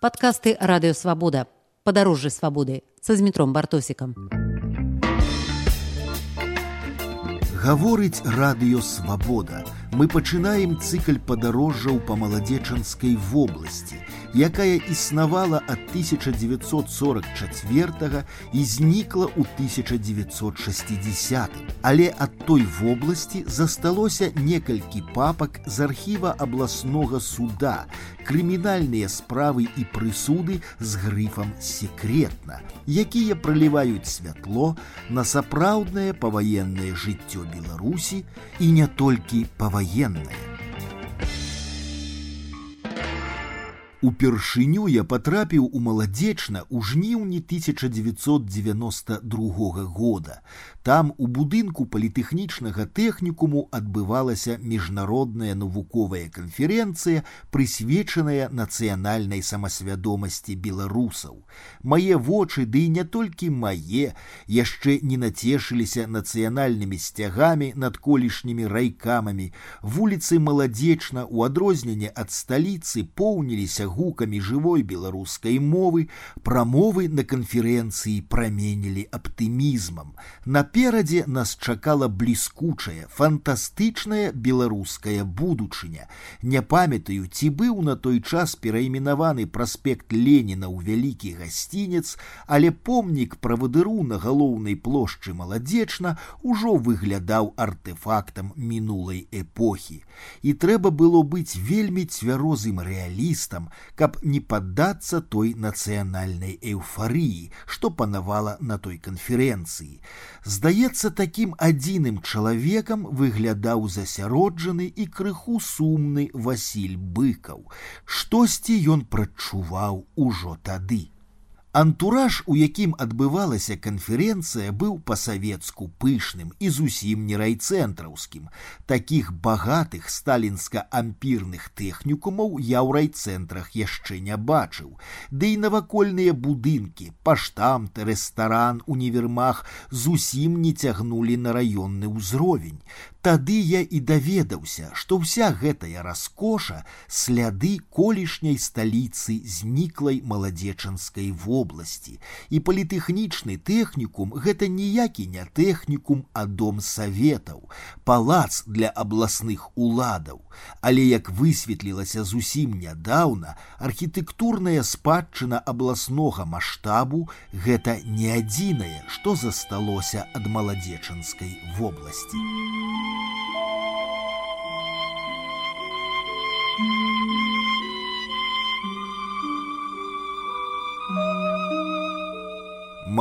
Падкасты радыёвабода. Падарожжы свабоды са змітром бартосікам. Гаворыць радыёвабода. Мы пачынаем цыкль падарожжаў па маладзечанскай вобласці, якая існавала ад 1944 і знікла ў 1960. Але ад той вобласці засталося некалькі папак з архіва абласнога суда, крымінальныя справы і прысуды з грыфам секретна, якія праліваюць святло на сапраўднае паваеннае жыццё Беларусі і не толькі паваеннае. Упершыню я патрапіў у маладзечна ў жніўні 1992 года. Там у будынку палітэхнічнага тэхнікуму адбывалася міжнародная навуковая канферэнцыя, прысвечаная нацыянальнай самасвядомасці беларусаў. Мае вочы ды да не толькі мае яшчэ не нацешыліся нацыянальнымі сцягамі над колішнімі райкамамі. Вуліцы маладзечна у адрозненне ад сталіцы поўніліся гукамі жывой беларускай мовы прамовы на канферэнцыі праменілі аптымізмам. Наперадзе нас чакала бліскучая, фантастычная беларуская будучыня. Не памятаю, ці быў на той час перайменаваны праспект Леніна ў вялікі гасцінец, але помнік правадыру на галоўнай плошчы маладзечна ўжо выглядаў артэфактам мінулай эпохі. І трэба было быць вельмі цвярозым рэалістам, каб не паддацца той нацыянальнай эўфарыі, што панавала на той канферэнцыі. Здаецца, такім адзіным чалавекам выглядаў засяроджаны і крыху сумны Васіль быкаў. Штосьці ён прачуваў ужо тады. Антураж, у якім адбывалася канферэнцыя, быў па-савецку пышным і зусім не райцэнтраўскім. Такіх багатых сталінска-ампірных тэхнікумаў я ў райцэнтрах яшчэ не бачыў. Ды і навакольныя будынкі, паштамт, рэстаран, універмах зусім не цягнулі на раённы ўзровень. Тады я і даведаўся, што ўся гэтая раскоша сляды колішняй сталіцы зніклай маладзечанскай вобласці. І палітэхнічны тэхнікум гэта ніякі не тэхнікум, а дом саветаў, палац для абласных уладаў. Але як высветлілася зусім нядаўна, архітэктурная спадчына абласнога маштабу гэта не адзінае, што засталося ад маладзечанскай вобласці.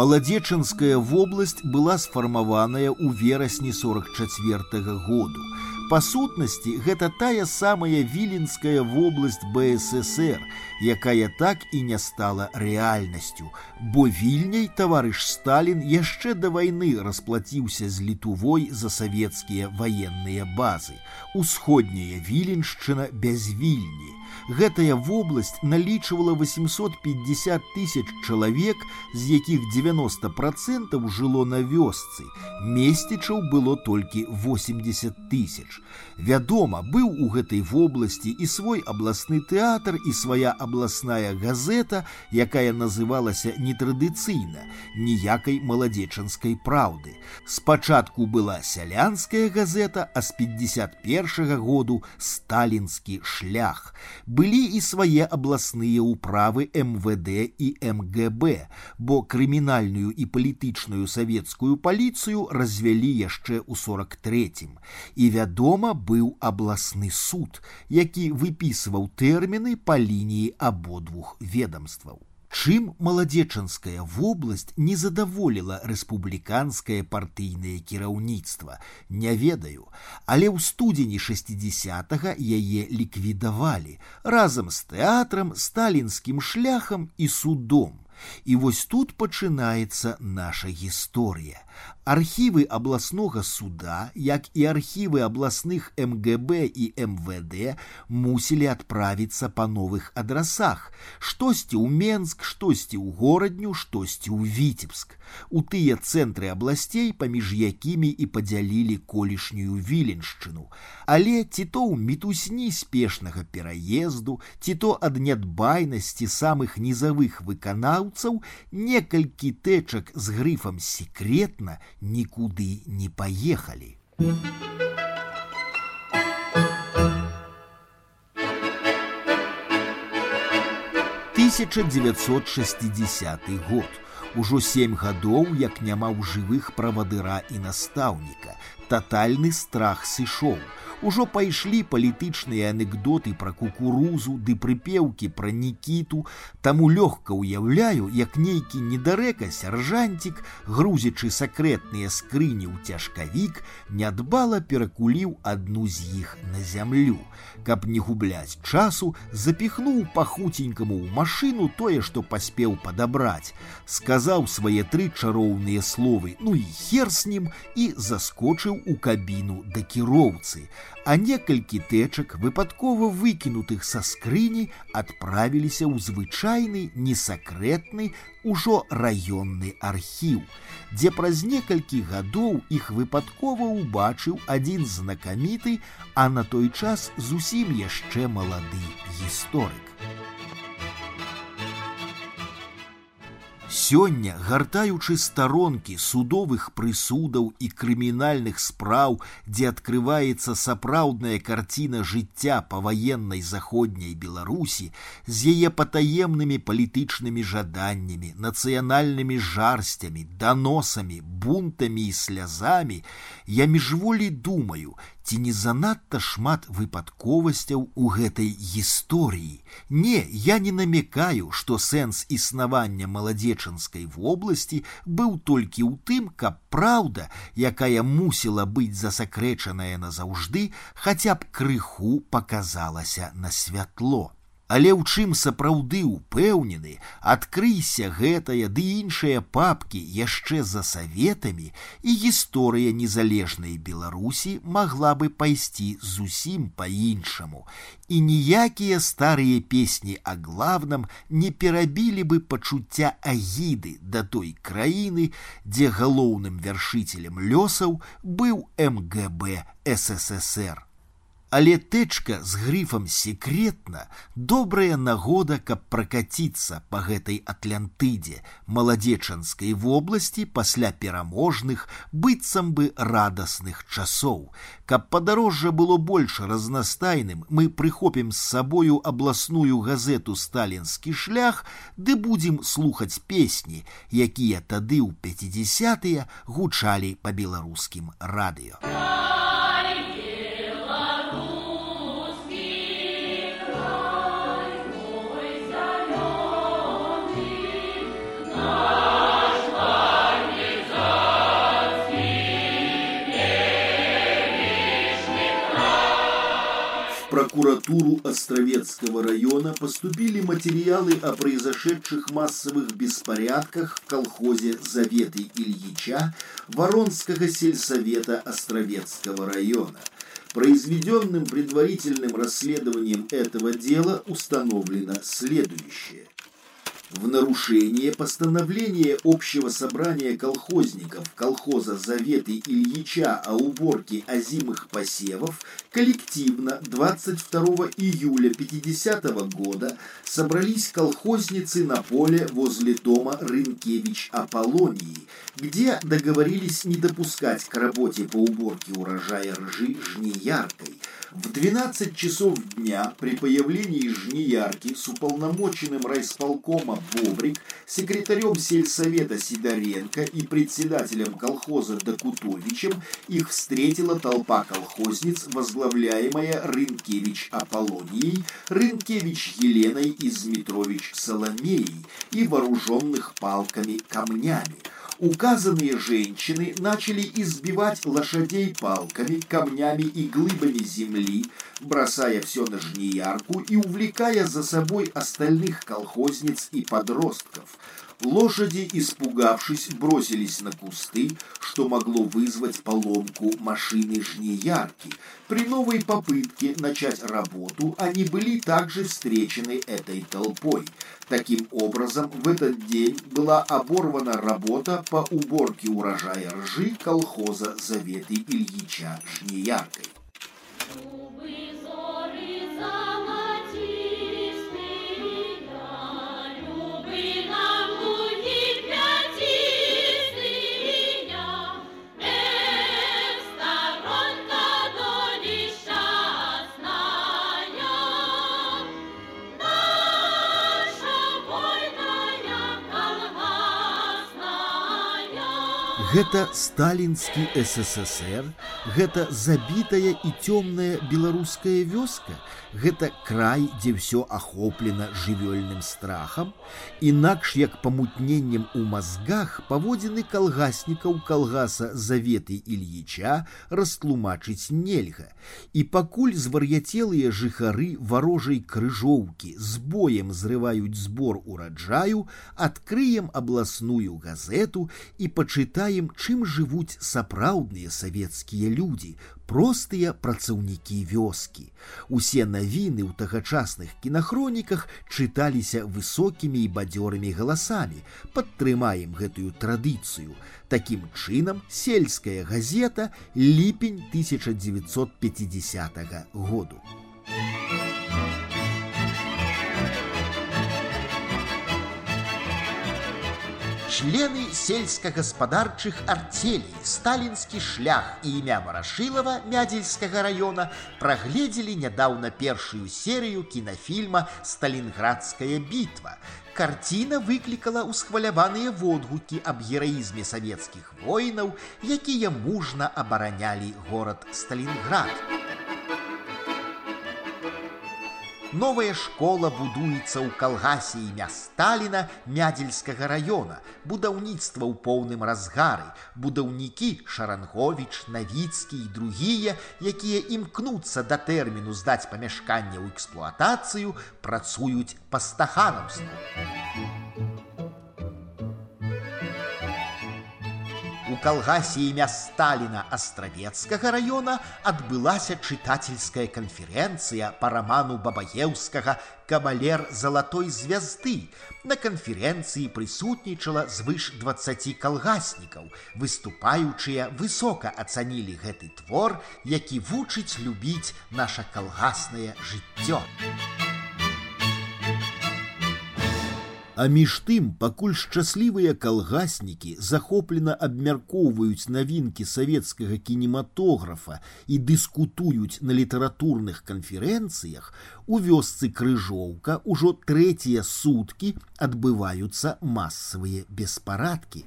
Маладзечанская вобласць была сфармаваная ў верасні 44 -го году. Па сутнасці гэта тая самая віленская вобласць БССР, якая так і не стала рэальнасцю, бо вільняй таварыш Сталін яшчэ да вайны расплаціўся з літувой за савецкія ваенныя базы. Усходняя віленшчына без вільні гэтая вобласць налічвала 850 тысяч чалавек, з якіх 90 процентов жыло на вёсцы. Месцічаў было толькі 80 тысяч. Вядома, быў у гэтай вобласці і свой абласны тэатр і свая абласная газета, якая называлася нетрадыцыйна, ніякай маладзечанскай праўды. Спачатку была сялянская газета, а з 51 -го году сталінскі шлях былі і свае абласныя ўправы МВД і МГБ, бо крымінальную і палітычную савецкую паліцыю развялі яшчэ ў 43. І вядома, быў абласны суд, які выпісваў тэрміны па лініі абодвух ведомстваў. Чым маладзечанская вобласць не задаволіла рэспубліканскае партыйнае кіраўніцтва, не ведаю, але ў студзені 60 яе ліквідавалі разам з тэатрам, сталінскім шляхам і судом. І вось тут пачынаецца наша гісторыя. Архівы абласнога суда, як і архівы абласных МГБ і МВД мусілі адправіцца па новых адрасах. Штосьці ў Менск, штосьці ў горадню, штосьці ў Віцебск. У тыя цэнтры абласцей, паміж якімі і падзялілі колішнюю віленшчыну. Але ці то ў мітусні спешнага пераезду, ці то ад нядбайнасці самых нізавых выканаўцаў некалькі тэчак з грыфам секретна никуды не поехали. Тысяча девятьсот шестидесятый год. Ужо сем гадоў, як няма ў жывых правадыра і настаўніка. Татальны страх сышоў. Ужо пайшлі палітычныя анекдоты пра кукурузу ды прыпеўкі пра нікіту, таму лёгка ўяўляю, як нейкі недарэка сяржанцік, грузячы сакрэтныя скрыні ў цяжкавік, нядбала перакуліў адну з іх на зямлю. Каб не губляць часу, запіхнуў пахуценькаму ў машыну тое, што паспеў падабраць, сказаў свае тры чароўныя словы, ну і хер с ним і заскочыў у кабіну да кіроўцы а некалькі тэчак выпадкова выкінутых са скрыні адправіліся ў звычайны несакрэтны ужо раённы архіў, дзе праз некалькі гадоў іх выпадкова ўбачыў адзін знакаміты, а на той час зусім яшчэ малады гісторык. Сёння, гартаючы старонкі судовых прысудаў і крымінальных спраў, дзе адкрываецца сапраўдная карціна жыцця паваеннай заходняй Беларусі з яе патаемнымі палітычнымі жаданнямі, нацыянальнымі жарсцямі, даносамі, бунтамі і слязамі, я міжволі думаю, ці не занадта шмат выпадковасцяў у гэтай гісторыі. Не, я не намекаю, што сэнс існавання маладзечанскай вобласці быў толькі ў тым, каб праўда, якая мусіла быць засакрэчаная назаўжды, хаця б крыху паказалася на святло. Але ў чым сапраўды ўпэўнены, адкрыйся гэтая ды іншыя папкі яшчэ за саветамі, і гісторыя незалежнай Беларусі магла бы пайсці зусім па-іншаму. І ніякія старыя песні о главном не перабілі бы пачуцця агіды да той краіны, дзе галоўным вяршителем лёсаў быў МГБ ССР. Але тэчка з грыфам секретна добрая нагода, каб пракаціцца па гэтай атлантыдзе маладзечанскай вобласці пасля пераможных быццам бы радасных часоў. Каб падарожжа было больш разнастайным, мы прыхопім з сабою абласную газету сталінскі шлях, ды будзем слухаць песні, якія тады ў 50 гучалі па беларускім радыё. Прокуратуру Островецкого района поступили материалы о произошедших массовых беспорядках в колхозе Заветы Ильича Воронского сельсовета Островецкого района. Произведенным предварительным расследованием этого дела установлено следующее. В нарушение постановления Общего собрания колхозников колхоза Заветы Ильича о уборке озимых посевов коллективно 22 июля 50 -го года собрались колхозницы на поле возле дома Рынкевич Аполлонии, где договорились не допускать к работе по уборке урожая ржи жнеяркой. В 12 часов дня при появлении жнеярки с уполномоченным райсполкома Бобрик, секретарем сельсовета Сидоренко и председателем колхоза Докутовичем их встретила толпа колхозниц, возглавляемая Рынкевич Аполлонией, Рынкевич Еленой и Змитрович Соломеей и вооруженных палками камнями – Указанные женщины начали избивать лошадей палками, камнями и глыбами земли, бросая все на жнеярку и увлекая за собой остальных колхозниц и подростков. Лошади, испугавшись, бросились на кусты, что могло вызвать поломку машины жнеярки. При новой попытке начать работу они были также встречены этой толпой. Таким образом, в этот день была оборвана работа по уборке урожая ржи колхоза Заветы Ильича Жнеяркой. Гэта сталінскі ССР, гэта забітая і цёмная беларуская вёска, гэта край, дзе ўсё ахоплена жывёльным страхам, інакш як памутненнем у мазгах паводзіны калгаснікаў калгаса заветы Ільіча растлумачыць нельга. І пакуль звар'яцелыя жыхары варожай крыжоўкі з боем зрываюць збор ураджаю, адкрыем абласную газету і пачытаем, чым жывуць сапраўдныя савецкія людзі, простыя працаўнікі вёскі. Усе навіны ў тагачасных кінахроніках чыталіся высокімі і бадзёрымі галасамі. Падтрымаем гэтую традыцыю. Такім чынам сельская газета ліпень 1950 году. Члены сельскагаспадарчых артелей. Сталінскі шлях і імя варашылава мядзельскага района прагледзелі нядаўна першую серыю кінафільма сталінградская бітва карціна выклікала ўсхваляваныя водгукі аб гераізме савецкіх воінаў якія мужна абаранялі горад сталінград Новая школа будуецца ў калгасе імя Сталіна мядзельскага раёна. Будаўніцтва ў поўным разгары. Будаўнікі Шаранговіч, Навіцкі і другія, якія імкнуцца да тэрміну здаць памяшканне ў эксплуатацыю, працуюць па стаханаўству. У калгасе імя Сталіна астравецкага раёна адбылася чытательская канферэнцыя па раману бабаеўскага кавалер залатой звязды. На канферэнцыі прысутнічала звыш 20 калгаснікаў. Выступаючыя высока ацанілі гэты твор, які вучыць любіць наша калгаснае жыццё. А між тым, пакуль шчаслівыя калгаснікі захоплена абмяркоўваюць навінкі савецкага кінематографа і дыскутуюць на літаратурных канферэнцыях, у вёсцы крыжоўка ўжо трэція суткі адбываюцца масавыя беспарадкі.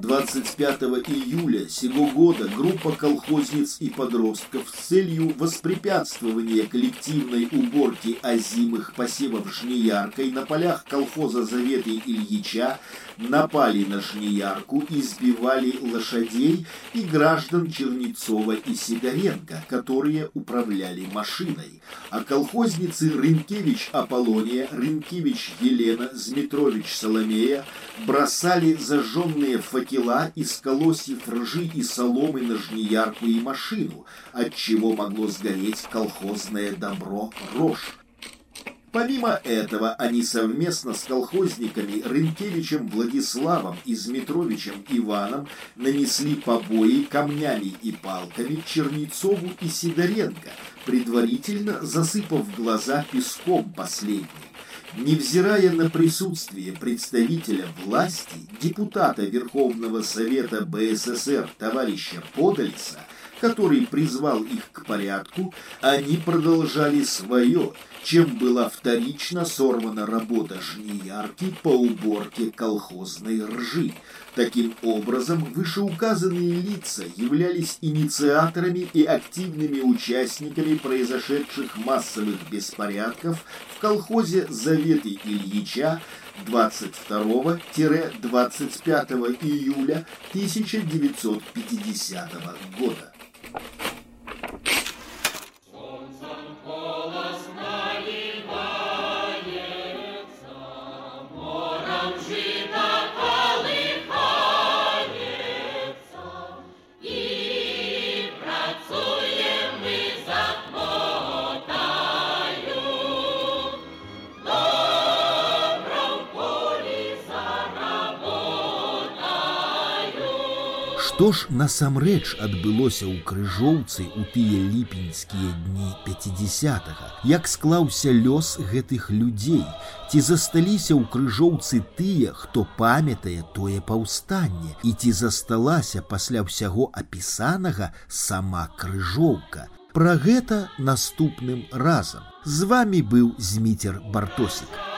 25 июля сего года группа колхозниц и подростков с целью воспрепятствования коллективной уборки озимых посевов жнеяркой на полях колхоза Заветы Ильича напали на жнеярку избивали лошадей и граждан Чернецова и Сидоренко, которые управляли машиной. А колхозницы Рынкевич Аполлония, Рынкевич Елена, Змитрович Соломея бросали зажженные факелы факела из колосьев ржи и соломы на жнеярку и машину, от чего могло сгореть колхозное добро рожь. Помимо этого, они совместно с колхозниками Рынкевичем Владиславом и Змитровичем Иваном нанесли побои камнями и палками Чернецову и Сидоренко, предварительно засыпав глаза песком последним. Невзирая на присутствие представителя власти, депутата Верховного Совета БССР товарища Подольца, который призвал их к порядку, они продолжали свое, чем была вторично сорвана работа жнеярки по уборке колхозной ржи. Таким образом, вышеуказанные лица являлись инициаторами и активными участниками произошедших массовых беспорядков в колхозе «Заветы Ильича» 22-25 июля 1950 года. Што ж насамрэч адбылося ў крыжоўцы ў тыя ліпеньскія дні 50, як склаўся лёс гэтых людзей, ці засталіся ў крыжоўцы тыя, хто памятае тое паўстанне і ці засталася пасля ўсяго апісанага сама крыжоўка. Пра гэта наступным разам. З вами быў зміцер бартосік.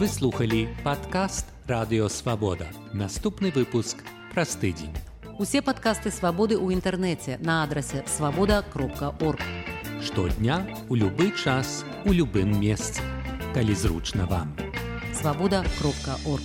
Вы слухали падкаст радыёвабода. Наступны выпуск праз тыдзень. Усе падкасты свабоды ў інтэрнэце на адрасе свабода кропка орг. Штодня у любы час у любым месцы. Калі зручна вам. Свабода кропка орг.